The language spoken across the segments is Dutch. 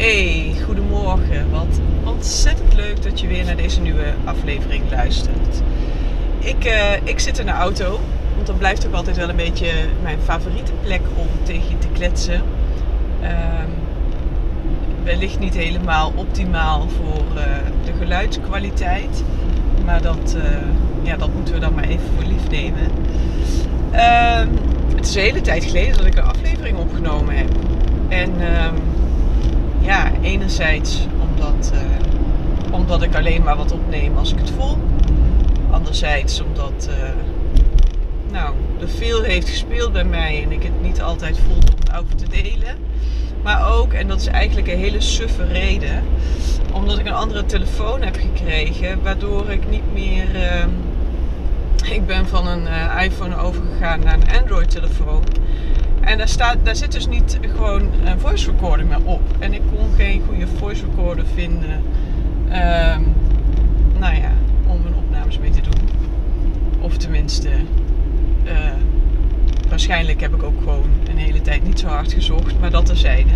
Hey, goedemorgen. Wat ontzettend leuk dat je weer naar deze nieuwe aflevering luistert. Ik, uh, ik zit in de auto, want dat blijft ook altijd wel een beetje mijn favoriete plek om tegen je te kletsen. Uh, wellicht niet helemaal optimaal voor uh, de geluidskwaliteit, maar dat, uh, ja, dat moeten we dan maar even voor lief nemen. Ehm, het is een hele tijd geleden dat ik een aflevering opgenomen heb. En ehm, ja, enerzijds omdat, uh, omdat ik alleen maar wat opneem als ik het voel. Anderzijds omdat uh, nou, er veel heeft gespeeld bij mij en ik het niet altijd voel om het over te delen. Maar ook, en dat is eigenlijk een hele suffe reden, omdat ik een andere telefoon heb gekregen, waardoor ik niet meer. Uh, ik ben van een uh, iPhone overgegaan naar een Android-telefoon. En daar, zit dus niet gewoon een voice recorder meer op. En ik kon geen goede voice recorder vinden. Um, nou ja, om mijn opnames mee te doen. Of tenminste, uh, waarschijnlijk heb ik ook gewoon een hele tijd niet zo hard gezocht. Maar dat terzijde.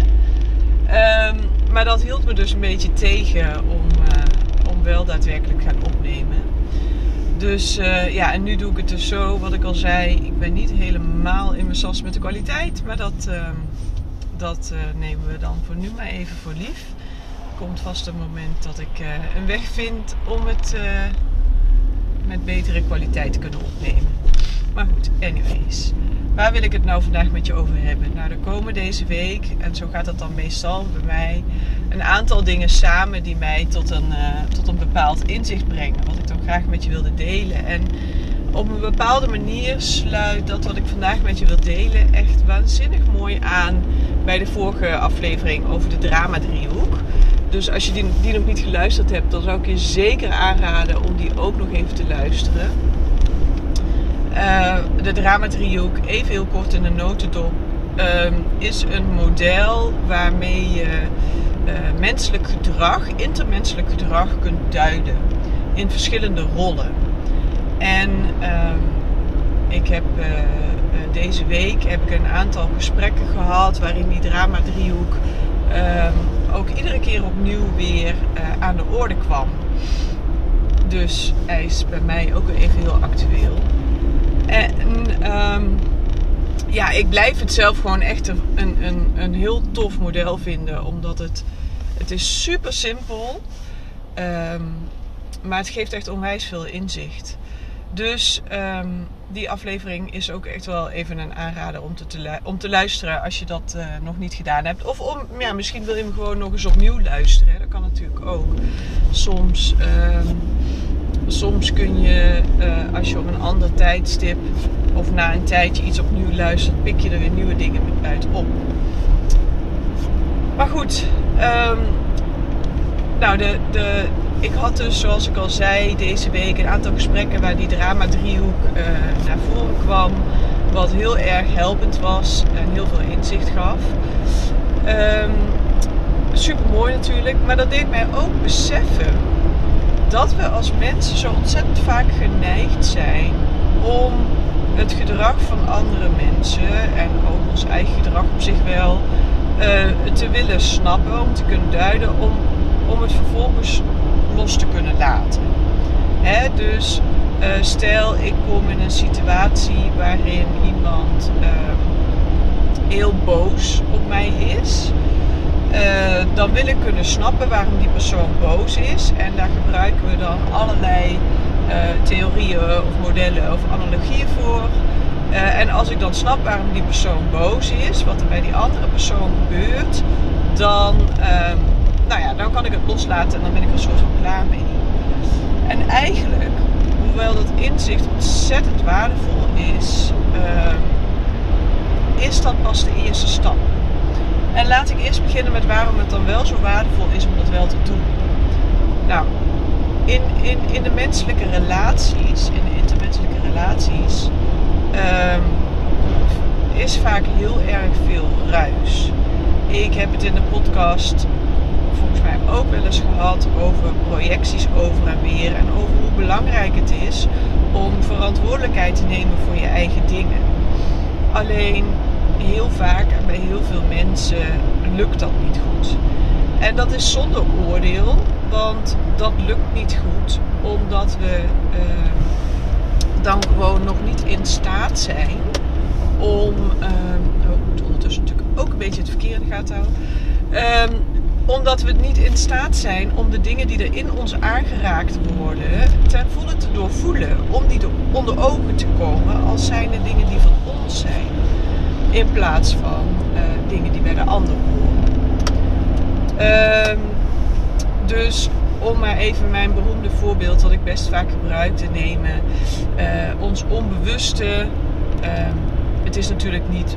Um, maar dat hield me dus een beetje tegen om, uh, om wel daadwerkelijk gaan opnemen. Dus uh, ja, en nu doe ik het dus zo, wat ik al zei. Ik ben niet helemaal in mijn sas met de kwaliteit. Maar dat, uh, dat uh, nemen we dan voor nu maar even voor lief. Komt vast een moment dat ik een weg vind om het met betere kwaliteit te kunnen opnemen. Maar goed, anyways. Waar wil ik het nou vandaag met je over hebben? Nou, er komen deze week, en zo gaat dat dan meestal bij mij, een aantal dingen samen die mij tot een, uh, tot een bepaald inzicht brengen. Wat ik dan graag met je wilde delen. En op een bepaalde manier sluit dat wat ik vandaag met je wil delen echt waanzinnig mooi aan bij de vorige aflevering over de drama-driehoek. Dus als je die, die nog niet geluisterd hebt, dan zou ik je zeker aanraden om die ook nog even te luisteren. Uh, de drama-driehoek, even heel kort in de notendop, uh, is een model waarmee je uh, menselijk gedrag, intermenselijk gedrag kunt duiden in verschillende rollen. En ik heb deze week heb ik een aantal gesprekken gehad waarin die drama-driehoek ook iedere keer opnieuw weer aan de orde kwam. Dus hij is bij mij ook even heel actueel. En um, ja, ik blijf het zelf gewoon echt een, een, een heel tof model vinden. Omdat het, het is super simpel. Um, maar het geeft echt onwijs veel inzicht. Dus um, die aflevering is ook echt wel even een aanrader om te, te, om te luisteren als je dat uh, nog niet gedaan hebt. Of om, ja, misschien wil je hem gewoon nog eens opnieuw luisteren. Dat kan natuurlijk ook. Soms soms kun je, uh, als je op een ander tijdstip of na een tijdje iets opnieuw luistert, pik je er weer nieuwe dingen uit op. Maar goed, um, nou, de, de, ik had dus, zoals ik al zei, deze week een aantal gesprekken waar die drama-driehoek uh, naar voren kwam. Wat heel erg helpend was en heel veel inzicht gaf. Um, super mooi natuurlijk, maar dat deed mij ook beseffen dat we als mensen zo ontzettend vaak geneigd zijn om het gedrag van andere mensen en ook ons eigen gedrag op zich wel uh, te willen snappen, om te kunnen duiden, om, om het vervolgens los te kunnen laten. Hè? Dus uh, stel ik kom in een situatie waarin iemand uh, heel boos op mij is. Uh, dan wil ik kunnen snappen waarom die persoon boos is. En daar gebruiken we dan allerlei uh, theorieën of modellen of analogieën voor. Uh, en als ik dan snap waarom die persoon boos is, wat er bij die andere persoon gebeurt, dan, ehm, nou ja, dan kan ik het loslaten en dan ben ik er soort van klaar mee. En eigenlijk, hoewel dat inzicht ontzettend waardevol is, ehm, is dat pas de eerste stap. En laat ik eerst beginnen met waarom het dan wel zo waardevol is om dat wel te doen. Nou, in, in, in de menselijke relaties, in de intermenselijke relaties, um, is vaak heel erg veel ruis. Ik heb het in de podcast volgens mij ook wel eens gehad over projecties over en weer en over hoe belangrijk het is om verantwoordelijkheid te nemen voor je eigen dingen. Alleen heel vaak en bij heel veel mensen lukt dat niet goed. En dat is zonder oordeel, want dat lukt niet goed, omdat we ehm, dan gewoon nog niet in staat zijn om. Uh, oh, ondertussen natuurlijk ook een beetje het verkeer in de gaten houden. Ehm, omdat we niet in staat zijn om de dingen die er in ons aangeraakt worden ten volle te doorvoelen. Om die onder ogen te komen als zijn de dingen die van ons zijn. In plaats van uh, dingen die bij de ander horen. Um, dus om maar even mijn beroemde voorbeeld dat ik best vaak gebruik te nemen. Uh, ons onbewuste. Uh, het is natuurlijk niet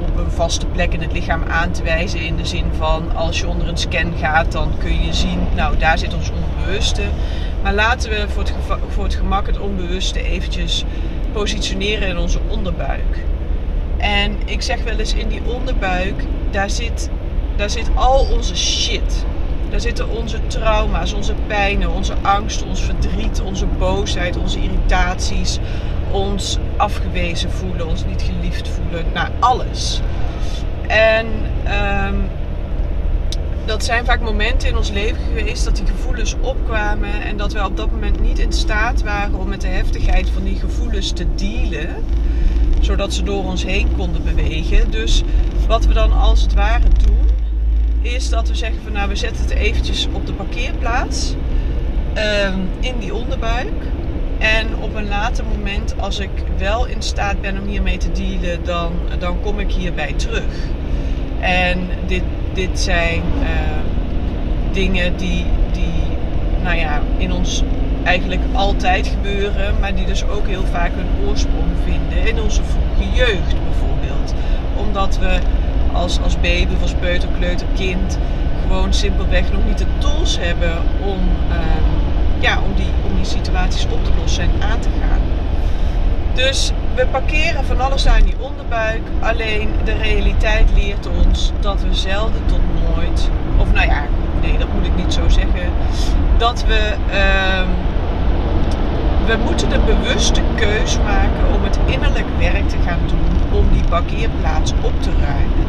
op een vaste plek in het lichaam aan te wijzen. In de zin van als je onder een scan gaat, dan kun je zien, nou daar zit ons onbewuste. Maar laten we voor het, voor het gemak het onbewuste eventjes positioneren in onze onderbuik. En ik zeg wel eens in die onderbuik, daar zit, daar zit al onze shit. Daar zitten onze trauma's, onze pijnen, onze angst, ons verdriet, onze boosheid, onze irritaties, ons afgewezen voelen, ons niet geliefd voelen, nou alles. En um, dat zijn vaak momenten in ons leven geweest dat die gevoelens opkwamen en dat we op dat moment niet in staat waren om met de heftigheid van die gevoelens te dealen, zodat ze door ons heen konden bewegen. Dus wat we dan als het ware doen, is dat we zeggen van nou we zetten het eventjes op de parkeerplaats um, in die onderbuik. En op een later moment, als ik wel in staat ben om hiermee te dealen, dan, dan kom ik hierbij terug. En dit, dit zijn uh, dingen die, die nou ja, in ons eigenlijk altijd gebeuren, maar die dus ook heel vaak hun oorsprong vinden in onze vroege jeugd bijvoorbeeld. Omdat we als, als baby, of als peuter, kleuter, kind gewoon simpelweg nog niet de tools hebben om, uh, ja, om, die, om die situaties op te lossen en aan te gaan. Dus we parkeren van alles daar in die onderbuik. Alleen de realiteit leert ons dat we zelden tot nooit, of nou ja, nee, dat moet ik niet zo zeggen, dat we. Uh, we moeten de bewuste keus maken om het innerlijk werk te gaan doen om die parkeerplaats op te ruimen.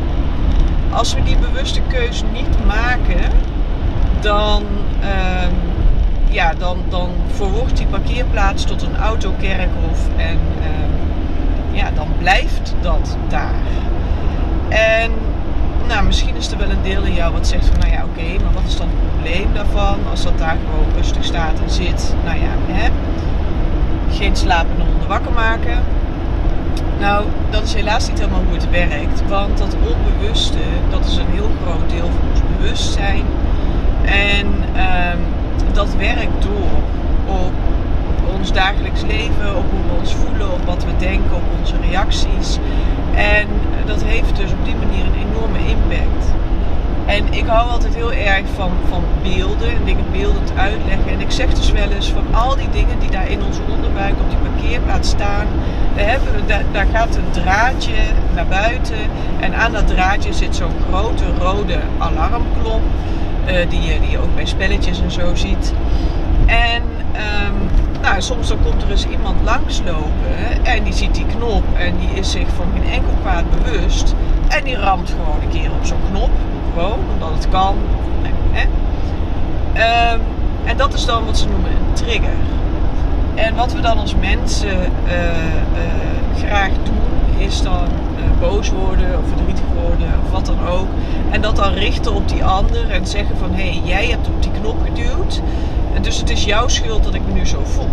Als we die bewuste keus niet maken, dan, uh, ja, dan, dan verwoordt die parkeerplaats tot een autokerkhof en uh, ja, dan blijft dat daar. En nou, misschien is er wel een deel in jou wat zegt van, nou ja, oké, maar wat is dan het probleem daarvan? Als dat daar gewoon rustig staat en zit, nou ja, hè? Geen slapende honden wakker maken. Nou, dat is helaas niet helemaal hoe het werkt. Want dat onbewuste, dat is een heel groot deel van ons bewustzijn. En um, dat werkt door op ons dagelijks leven, op hoe we ons voelen, op wat we denken, op onze reacties. En dat heeft dus op die manier een enorme impact. En ik hou altijd heel erg van, van beelden en dingen beeldend uitleggen. En ik zeg dus wel eens van al die dingen die daar in onze onderbuik op die parkeerplaats staan. Daar, hebben daar, daar gaat een draadje naar buiten. En aan dat draadje zit zo'n grote rode alarmklop. Uh, die, je, die ook bij spelletjes en zo ziet. En um, nou, soms dan komt er eens iemand langslopen en die ziet die knop en die is zich van geen enkel kwaad bewust. En die ramt gewoon een keer op zo'n knop omdat het kan. Um, en dat is dan wat ze noemen een trigger. En wat we dan als mensen uh, uh, graag doen, is dan uh, boos worden of verdrietig worden of wat dan ook. En dat dan richten op die ander en zeggen van hé, hey, jij hebt op die knop geduwd. Dus het is jouw schuld dat ik me nu zo voel.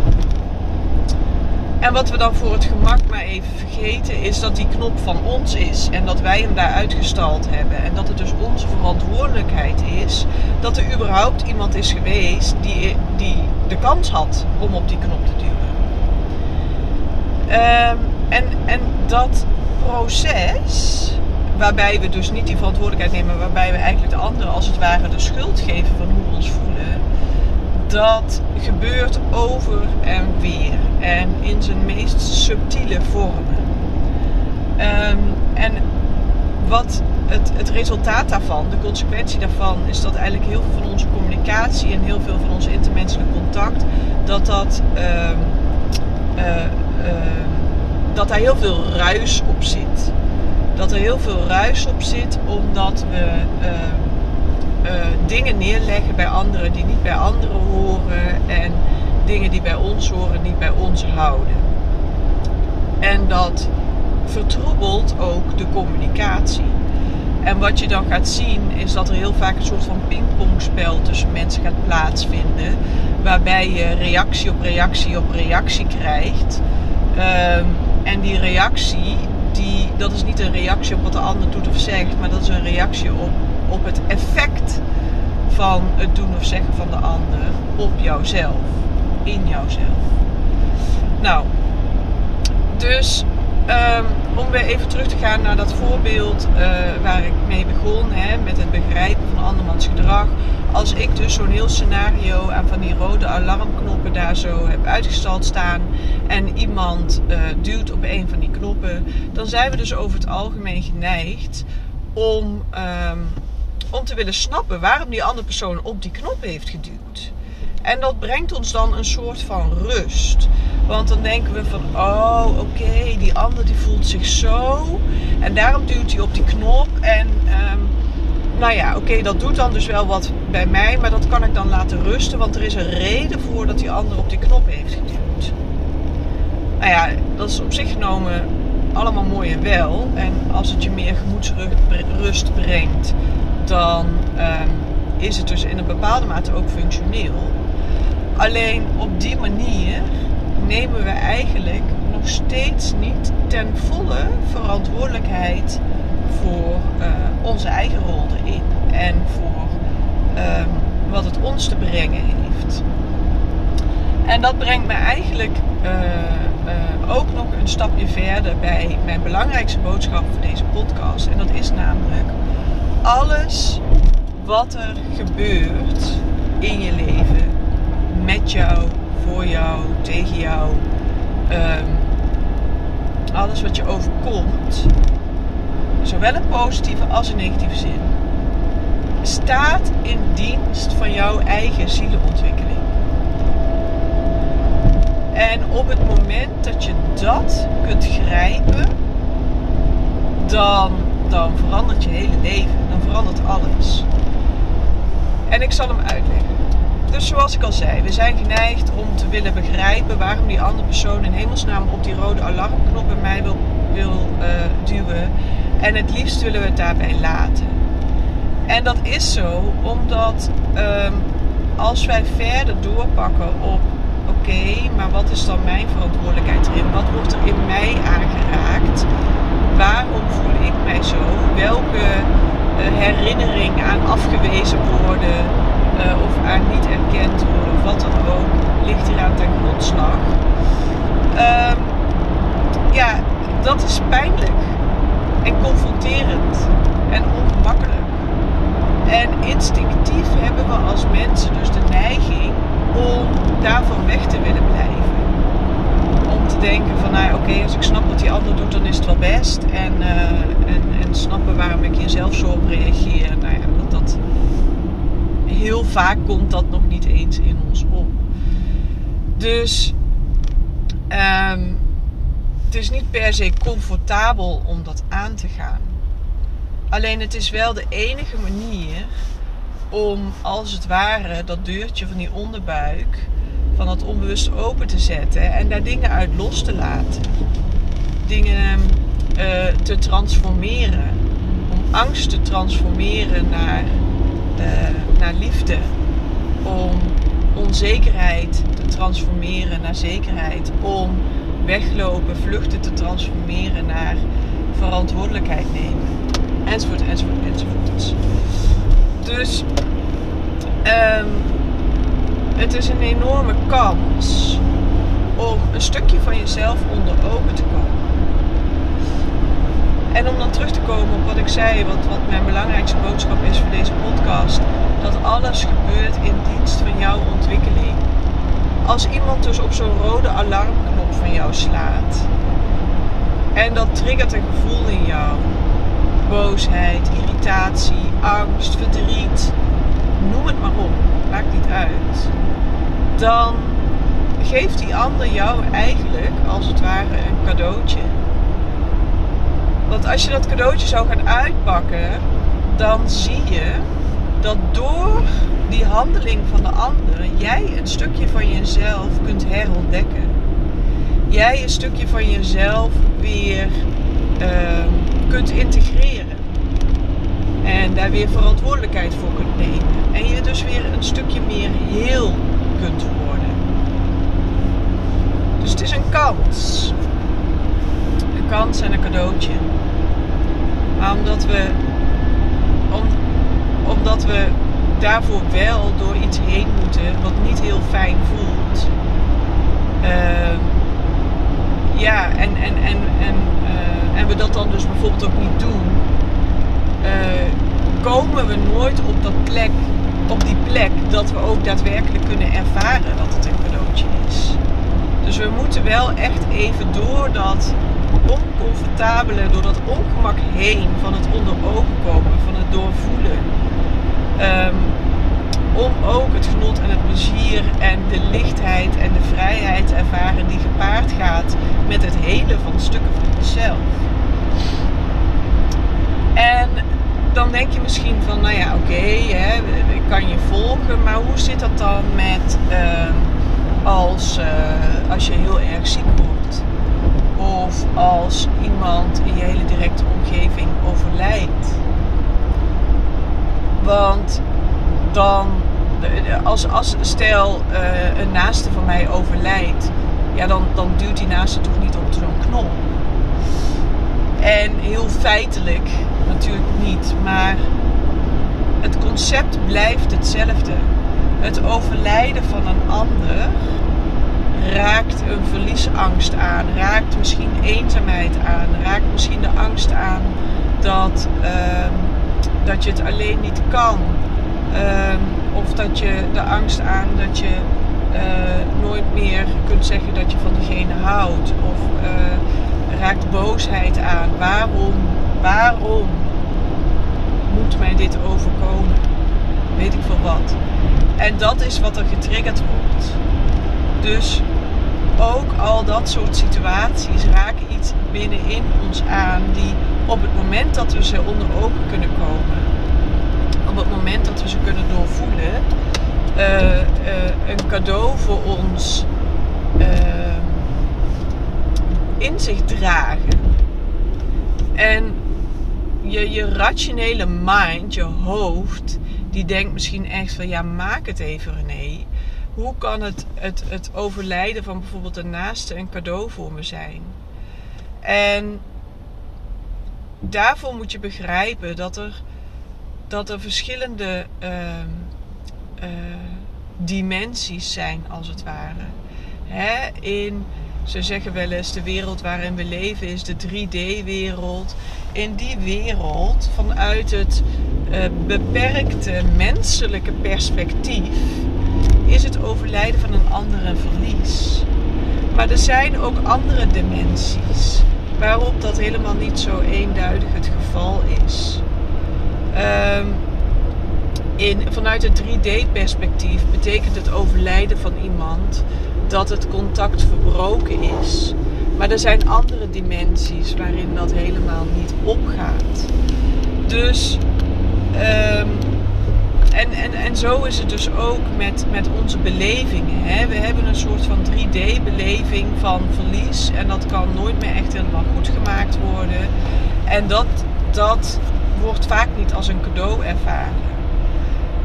En wat we dan voor het gemak maar even vergeten is dat die knop van ons is. En dat wij hem daar uitgestald hebben. En dat het dus onze verantwoordelijkheid is dat er überhaupt iemand is geweest die, die de kans had om op die knop te duwen. Um, en, en dat proces, waarbij we dus niet die verantwoordelijkheid nemen, waarbij we eigenlijk de ander als het ware de schuld geven van hoe we ons voelen dat gebeurt over en weer. En in zijn meest subtiele vormen. Um, en wat het, het resultaat daarvan, de consequentie daarvan, is dat eigenlijk heel veel van onze communicatie en heel veel van ons intermenselijk contact, dat dat. Um, uh, uh, dat daar heel veel ruis op zit. Dat er heel veel ruis op zit omdat we uh, dingen neerleggen bij anderen die niet bij anderen horen. En dingen die bij ons horen niet bij ons houden. En dat vertroebelt ook de communicatie. En wat je dan gaat zien is dat er heel vaak een soort van pingpongspel tussen mensen gaat plaatsvinden. Waarbij je reactie op reactie op reactie krijgt. Ehm, en die reactie, die, dat is niet een reactie op wat de ander doet of zegt, maar dat is een reactie op, op het effect van het doen of zeggen van de ander op jouzelf. In jouzelf. Nou, dus um, om weer even terug te gaan naar dat voorbeeld uh, waar ik mee begon, hè, met het begrijpen van andermans gedrag. Als ik dus zo'n heel scenario aan van die rode alarmknoppen daar zo heb uitgestald staan en iemand uh, duwt op een van die knoppen, dan zijn we dus over het algemeen geneigd om, um, om te willen snappen waarom die andere persoon op die knop heeft geduwd. En dat brengt ons dan een soort van rust. Want dan denken we van, oh oké, die ander die voelt zich zo. En daarom duwt hij op die knop. En um, nou ja, oké, dat doet dan dus wel wat bij mij. Maar dat kan ik dan laten rusten. Want er is een reden voor dat die ander op die knop heeft geduwd. Nou ja, dat is op zich genomen allemaal mooi en wel. En als het je meer gemoedsrust brengt, dan um, is het dus in een bepaalde mate ook functioneel. Alleen op die manier nemen we eigenlijk nog steeds niet ten volle verantwoordelijkheid voor uh, onze eigen rol erin en voor um, wat het ons te brengen heeft. En dat brengt me eigenlijk uh, uh, ook nog een stapje verder bij mijn belangrijkste boodschap voor deze podcast. En dat is namelijk alles wat er gebeurt in je leven met jou, voor jou, tegen jou. Um, alles wat je overkomt, zowel in positieve als in negatieve zin, staat in dienst van jouw eigen zielenontwikkeling. En op het moment dat je dat kunt grijpen, dan, dan verandert je hele leven. Verandert alles. En ik zal hem uitleggen. Dus zoals ik al zei, we zijn geneigd om te willen begrijpen waarom die andere persoon in hemelsnaam op die rode alarmknop bij mij wil, wil uh, duwen. En het liefst willen we het daarbij laten. En dat is zo omdat um, als wij verder doorpakken op oké, maar wat is dan mijn verantwoordelijkheid erin? Wat wordt er in mij aangeraakt? Waarom voel ik mij zo? Welke herinnering aan afgewezen worden? uh, of aan niet erkend worden of wat dan ook, ligt hier aan ten grondslag. Uh, ja, dat is pijnlijk en confronterend en ongemakkelijk. En instinctief hebben we als mensen dus de neiging om daarvan weg te willen blijven. Om te denken van, nou oké, als ik snap wat die ander doet, dan is het wel best. En, uh, en, en snappen waarom ik hier zelf zo op reageer. Nou ja, dat, dat heel vaak komt dat nog niet eens in ons op. Dus um, het is niet per se comfortabel om dat aan te gaan. Alleen het is wel de enige manier om als het ware dat deurtje van die onderbuik, van dat onbewust open te zetten en daar dingen uit los te laten. Dingen uh, te transformeren. Om angst te transformeren naar uh, naar liefde. Om onzekerheid te transformeren naar zekerheid. Om weglopen, vluchten te transformeren naar verantwoordelijkheid nemen. Enzovoort, enzovoort, enzovoort. Dus um, het is een enorme kans om een stukje van jezelf onder ogen te komen. En om dan terug te komen op wat ik zei, wat, wat mijn belangrijkste boodschap is voor deze podcast. Dat alles gebeurt in dienst van jouw ontwikkeling. Als iemand dus op zo'n rode alarmknop van jou slaat. En dat triggert een gevoel in jou. Boosheid, irritatie, angst, verdriet. Noem het maar op. Maakt niet uit. Dan geeft die ander jou eigenlijk als het ware een cadeautje want als je dat cadeautje zou gaan uitpakken, dan zie je dat door die handeling van de ander jij een stukje van jezelf kunt herontdekken. Jij een stukje van jezelf weer ehm, kunt integreren. En daar weer verantwoordelijkheid voor kunt nemen. En je dus weer een stukje meer heel kunt worden. Dus het is een kans. Een kans en een cadeautje. Omdat we, om, omdat we daarvoor wel door iets heen moeten wat niet heel fijn voelt. Uh, ja, en, en, en, en, uh, en we dat dan dus bijvoorbeeld ook niet doen, uh, komen we nooit op, dat plek, op die plek dat we ook daadwerkelijk kunnen ervaren dat het een cadeautje is. Dus we moeten wel echt even door dat oncomfortabele, door dat ongemak heen van het onder ogen komen, van het doorvoelen. Um, om ook het genot en het plezier en de lichtheid en de vrijheid te ervaren die gepaard gaat met het hele van stukken van jezelf. En dan denk je misschien van, nou ja, oké, ik kan je volgen, maar hoe zit dat dan met uh, als, uh, als je heel erg ziek wordt? Of als iemand in je hele directe omgeving overlijdt? Want dan, als, als stel uh, een naaste van mij overlijdt, ja, dan, dan duwt die naaste toch niet op zo'n knop. En heel feitelijk natuurlijk niet, maar het concept blijft hetzelfde. Het overlijden van een ander raakt een verliesangst aan, raakt misschien eenzaamheid aan, raakt misschien de angst aan dat, uh, dat je het alleen niet kan. Uh, of dat je de angst aan dat je uh, nooit meer kunt zeggen dat je van diegene houdt. Of uh, raakt boosheid aan. Waarom, waarom moet mij dit overkomen? Weet ik veel wat. En dat is wat er getriggerd wordt. Dus ook al dat soort situaties raken iets binnenin ons aan die op het moment dat we ze onder ogen kunnen komen, op het moment dat we ze kunnen doorvoelen, uh, uh, een cadeau voor ons uh, in zich dragen. En je, je rationele mind, je hoofd, die denkt misschien echt van ja, maak het even René hoe kan het, het, het overlijden van bijvoorbeeld een naaste een cadeau voor me zijn? En daarvoor moet je begrijpen dat er, dat er verschillende uh, uh, dimensies zijn, als het ware. Hè? In, ze zeggen wel eens, de wereld waarin we leven is de 3D-wereld. In die wereld, vanuit het uh, beperkte menselijke perspectief is het overlijden van een ander een verlies. Maar er zijn ook andere dimensies waarop dat helemaal niet zo eenduidig het geval is. Um, in, vanuit het 3D-perspectief betekent het overlijden van iemand dat het contact verbroken is. Maar er zijn andere dimensies waarin dat helemaal niet opgaat. Dus um, en, en, en zo is het dus ook met, met onze belevingen. Hè? We hebben een soort van 3D-beleving van verlies. En dat kan nooit meer echt helemaal goed gemaakt worden. En dat, dat wordt vaak niet als een cadeau ervaren.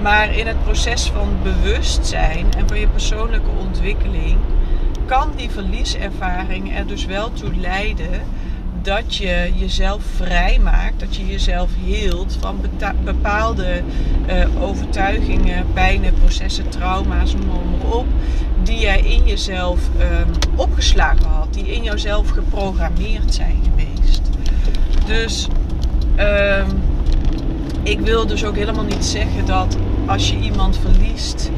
Maar in het proces van bewustzijn en van je persoonlijke ontwikkeling kan die verlieservaring er dus wel toe leiden dat je jezelf vrij maakt, dat je jezelf hield van bepaalde uh, overtuigingen, pijnen, processen, trauma's, noem maar op, die jij in jezelf um, opgeslagen had, die in jouzelf geprogrammeerd zijn geweest. Dus um, ik wil dus ook helemaal niet zeggen dat als je iemand verliest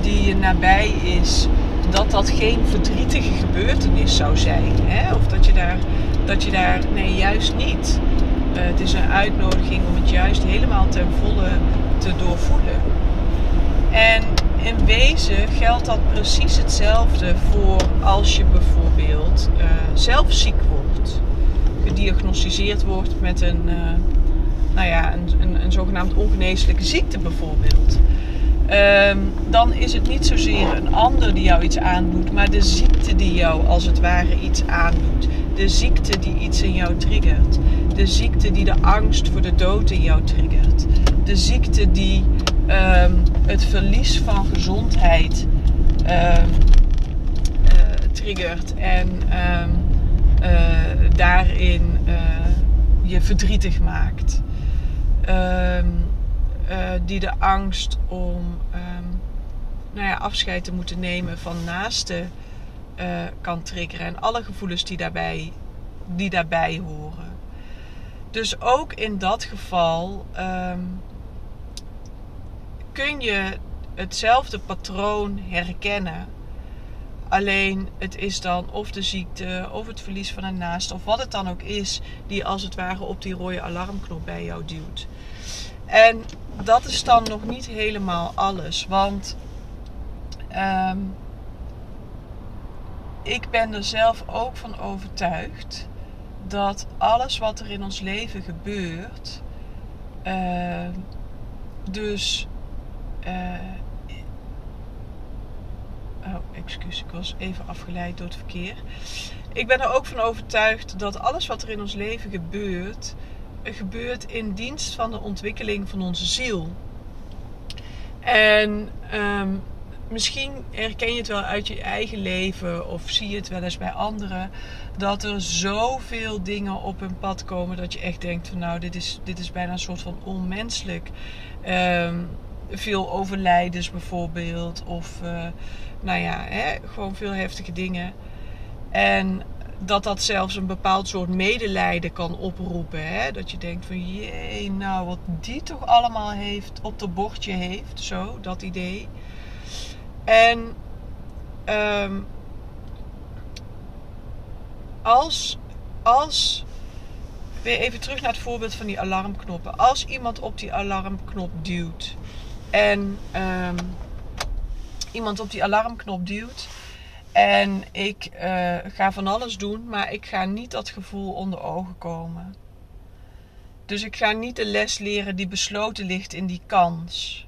die je nabij is, dat dat geen verdrietige gebeurtenis zou zijn. Hè? Of dat je daar dat je daar, nee, juist niet. Uh, het is een uitnodiging om het juist helemaal ten volle te doorvoelen. En in wezen geldt dat precies hetzelfde voor als je bijvoorbeeld uh, zelf ziek wordt. Gediagnosticeerd wordt met een, uh, nou ja, een, een, een zogenaamd ongeneeslijke ziekte bijvoorbeeld. Ehm, dan is het niet zozeer een ander die jou iets aandoet, maar de ziekte die jou als het ware iets aandoet. De ziekte die iets in jou triggert. De ziekte die de angst voor de dood in jou triggert. De ziekte die ehm, het verlies van gezondheid um, triggert en uh, daarin uh, je verdrietig maakt. die de angst om nou ja, afscheid te moeten nemen van naasten uh, kan triggeren. En alle gevoelens die daarbij, die daarbij horen. Dus ook in dat geval um, kun je hetzelfde patroon herkennen. Alleen het is dan of de ziekte of het verlies van een naaste of wat het dan ook is, die als het ware op die rode alarmknop bij jou duwt. En dat is dan nog niet helemaal alles. Want um, ik ben er zelf ook van overtuigd dat alles wat er in ons leven gebeurt, uh, dus. Uh, oh, excuus, ik was even afgeleid door het verkeer. Ik ben er ook van overtuigd dat alles wat er in ons leven gebeurt, gebeurt in dienst van de ontwikkeling van onze ziel. En um, misschien herken je het wel uit je eigen leven of zie je het wel eens bij anderen. Dat er zoveel dingen op hun pad komen dat je echt denkt van nou, dit is, dit is bijna een soort van onmenselijk. Um, veel overlijdens bijvoorbeeld. Of uh, nou ja, hè, gewoon veel heftige dingen. En dat dat zelfs een bepaald soort medelijden kan oproepen. Hè? Dat je denkt van jee, nou wat die toch allemaal heeft op de bordje heeft. Zo, dat idee. En um, als, als, weer even terug naar het voorbeeld van die alarmknoppen. Als iemand op die alarmknop duwt en um, iemand op die alarmknop duwt en ik uh, ga van alles doen, maar ik ga niet dat gevoel onder ogen komen. Dus ik ga niet de les leren die besloten ligt in die kans.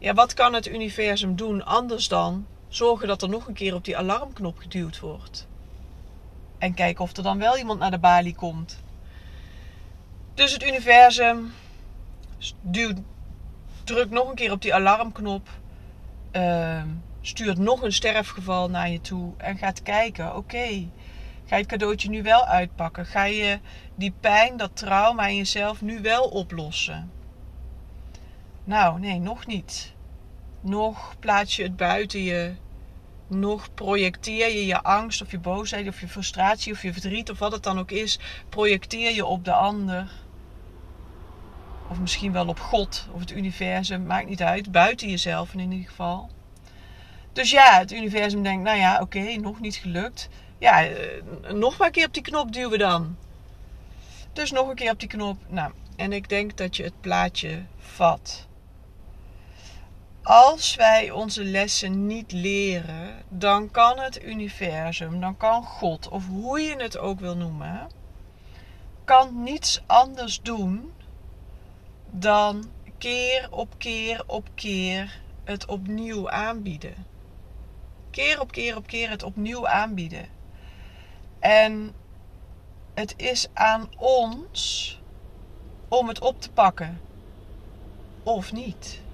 Ja, wat kan het universum doen anders dan zorgen dat er nog een keer op die alarmknop geduwd wordt? En kijken of er dan wel iemand naar de balie komt. Dus het universum duwt, drukt nog een keer op die alarmknop. Uh, stuurt nog een sterfgeval naar je toe. En gaat kijken, oké, ga je het cadeautje nu wel uitpakken? Ga je die pijn, dat trauma in jezelf nu wel oplossen? Nou, nee, nog niet. Nog plaats je het buiten je. Nog projecteer je je angst of je boosheid of je frustratie of je verdriet of wat het dan ook is. Projecteer je op de ander. Of misschien wel op God of het universum, maakt niet uit. Buiten jezelf in ieder geval. Dus ja, het universum denkt, nou ja, oké, nog niet gelukt. Ja, eh, nog maar een keer op die knop duwen dan. Dus nog een keer op die knop. Nou, en ik denk dat je het plaatje vat als wij onze lessen niet leren, dan kan het universum, dan kan God, of hoe je het ook wil noemen, kan niets anders doen dan keer op keer op keer het opnieuw aanbieden. Keer op keer op keer het opnieuw aanbieden. En het is aan ons om het op te pakken of niet.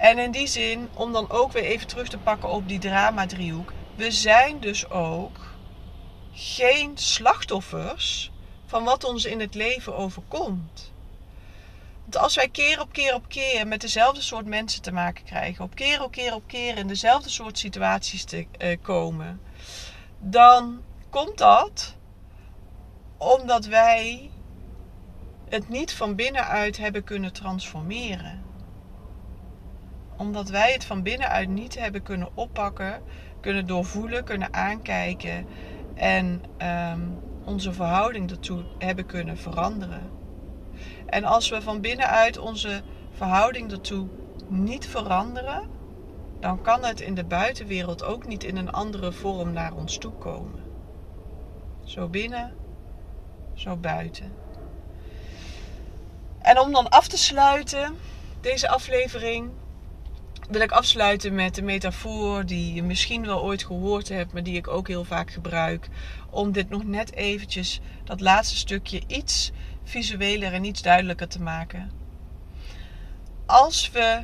En in die zin, om dan ook weer even terug te pakken op die drama-driehoek. We zijn dus ook geen slachtoffers van wat ons in het leven overkomt. Want als wij keer op keer op keer met dezelfde soort mensen te maken krijgen, op keer op keer op keer in dezelfde soort situaties te uh, komen, dan komt dat omdat wij het niet van binnenuit hebben kunnen transformeren omdat wij het van binnenuit niet hebben kunnen oppakken, kunnen doorvoelen, kunnen aankijken en um, onze verhouding ertoe hebben kunnen veranderen. En als we van binnenuit onze verhouding ertoe niet veranderen, dan kan het in de buitenwereld ook niet in een andere vorm naar ons toe komen. Zo binnen, zo buiten. En om dan af te sluiten, deze aflevering, wil ik afsluiten met een metafoor die je misschien wel ooit gehoord hebt, maar die ik ook heel vaak gebruik. Om dit nog net eventjes, dat laatste stukje, iets visueler en iets duidelijker te maken. Als we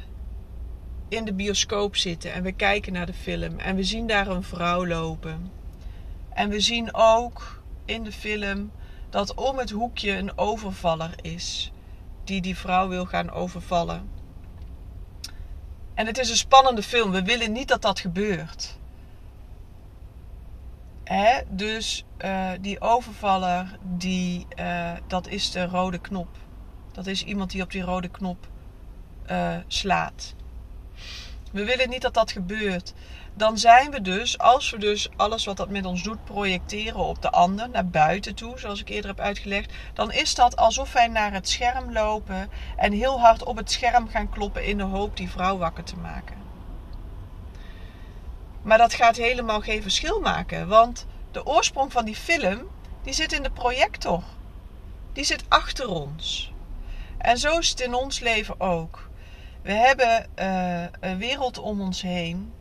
in de bioscoop zitten en we kijken naar de film en we zien daar een vrouw lopen. En we zien ook in de film dat om het hoekje een overvaller is die die vrouw wil gaan overvallen. En het is een spannende film. We willen niet dat dat gebeurt. Dus uh, die overvaller, die, uh, dat is de rode knop. Dat is iemand die op die rode knop uh, slaat. We willen niet dat dat gebeurt. Dan zijn we dus, als we dus alles wat dat met ons doet projecteren op de ander, naar buiten toe, zoals ik eerder heb uitgelegd, dan is dat alsof wij naar het scherm lopen en heel hard op het scherm gaan kloppen in de hoop die vrouw wakker te maken. Maar dat gaat helemaal geen verschil maken, want de oorsprong van die film, die zit in de projector. Die zit achter ons. En zo is het in ons leven ook. We hebben uh, een wereld om ons heen.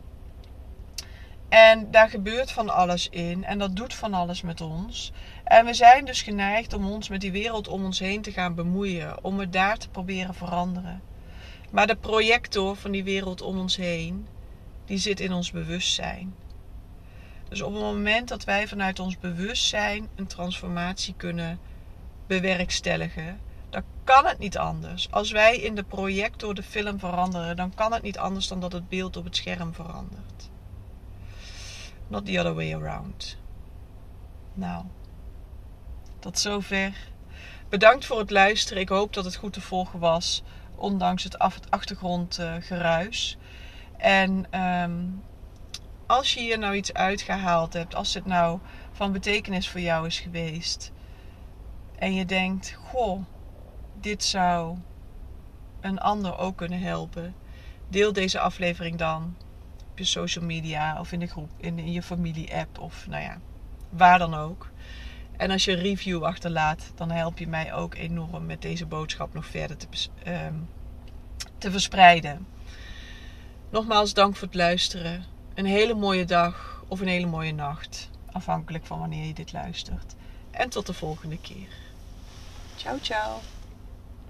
En daar gebeurt van alles in. En dat doet van alles met ons. En we zijn dus geneigd om ons met die wereld om ons heen te gaan bemoeien. Om het daar te proberen veranderen. Maar de projector van die wereld om ons heen, die zit in ons bewustzijn. Dus op het moment dat wij vanuit ons bewustzijn een transformatie kunnen bewerkstelligen, dan kan het niet anders. Als wij in de projector de film veranderen, dan kan het niet anders dan dat het beeld op het scherm verandert. Not the other way around. Nou, tot zover. Bedankt voor het luisteren. Ik hoop dat het goed te volgen was, ondanks het achtergrondgeruis. En um, als je hier nou iets uitgehaald hebt, als het nou van betekenis voor jou is geweest. En je denkt, goh, dit zou een ander ook kunnen helpen. Deel deze aflevering dan op je social media of in de groep, in, je familie-app of nou ja, waar dan ook. En als je een review achterlaat, dan help je mij ook enorm met deze boodschap nog verder te, um, te verspreiden. Nogmaals dank voor het luisteren. Een hele mooie dag of een hele mooie nacht. Afhankelijk van wanneer je dit luistert. En tot de volgende keer. Ciao, ciao.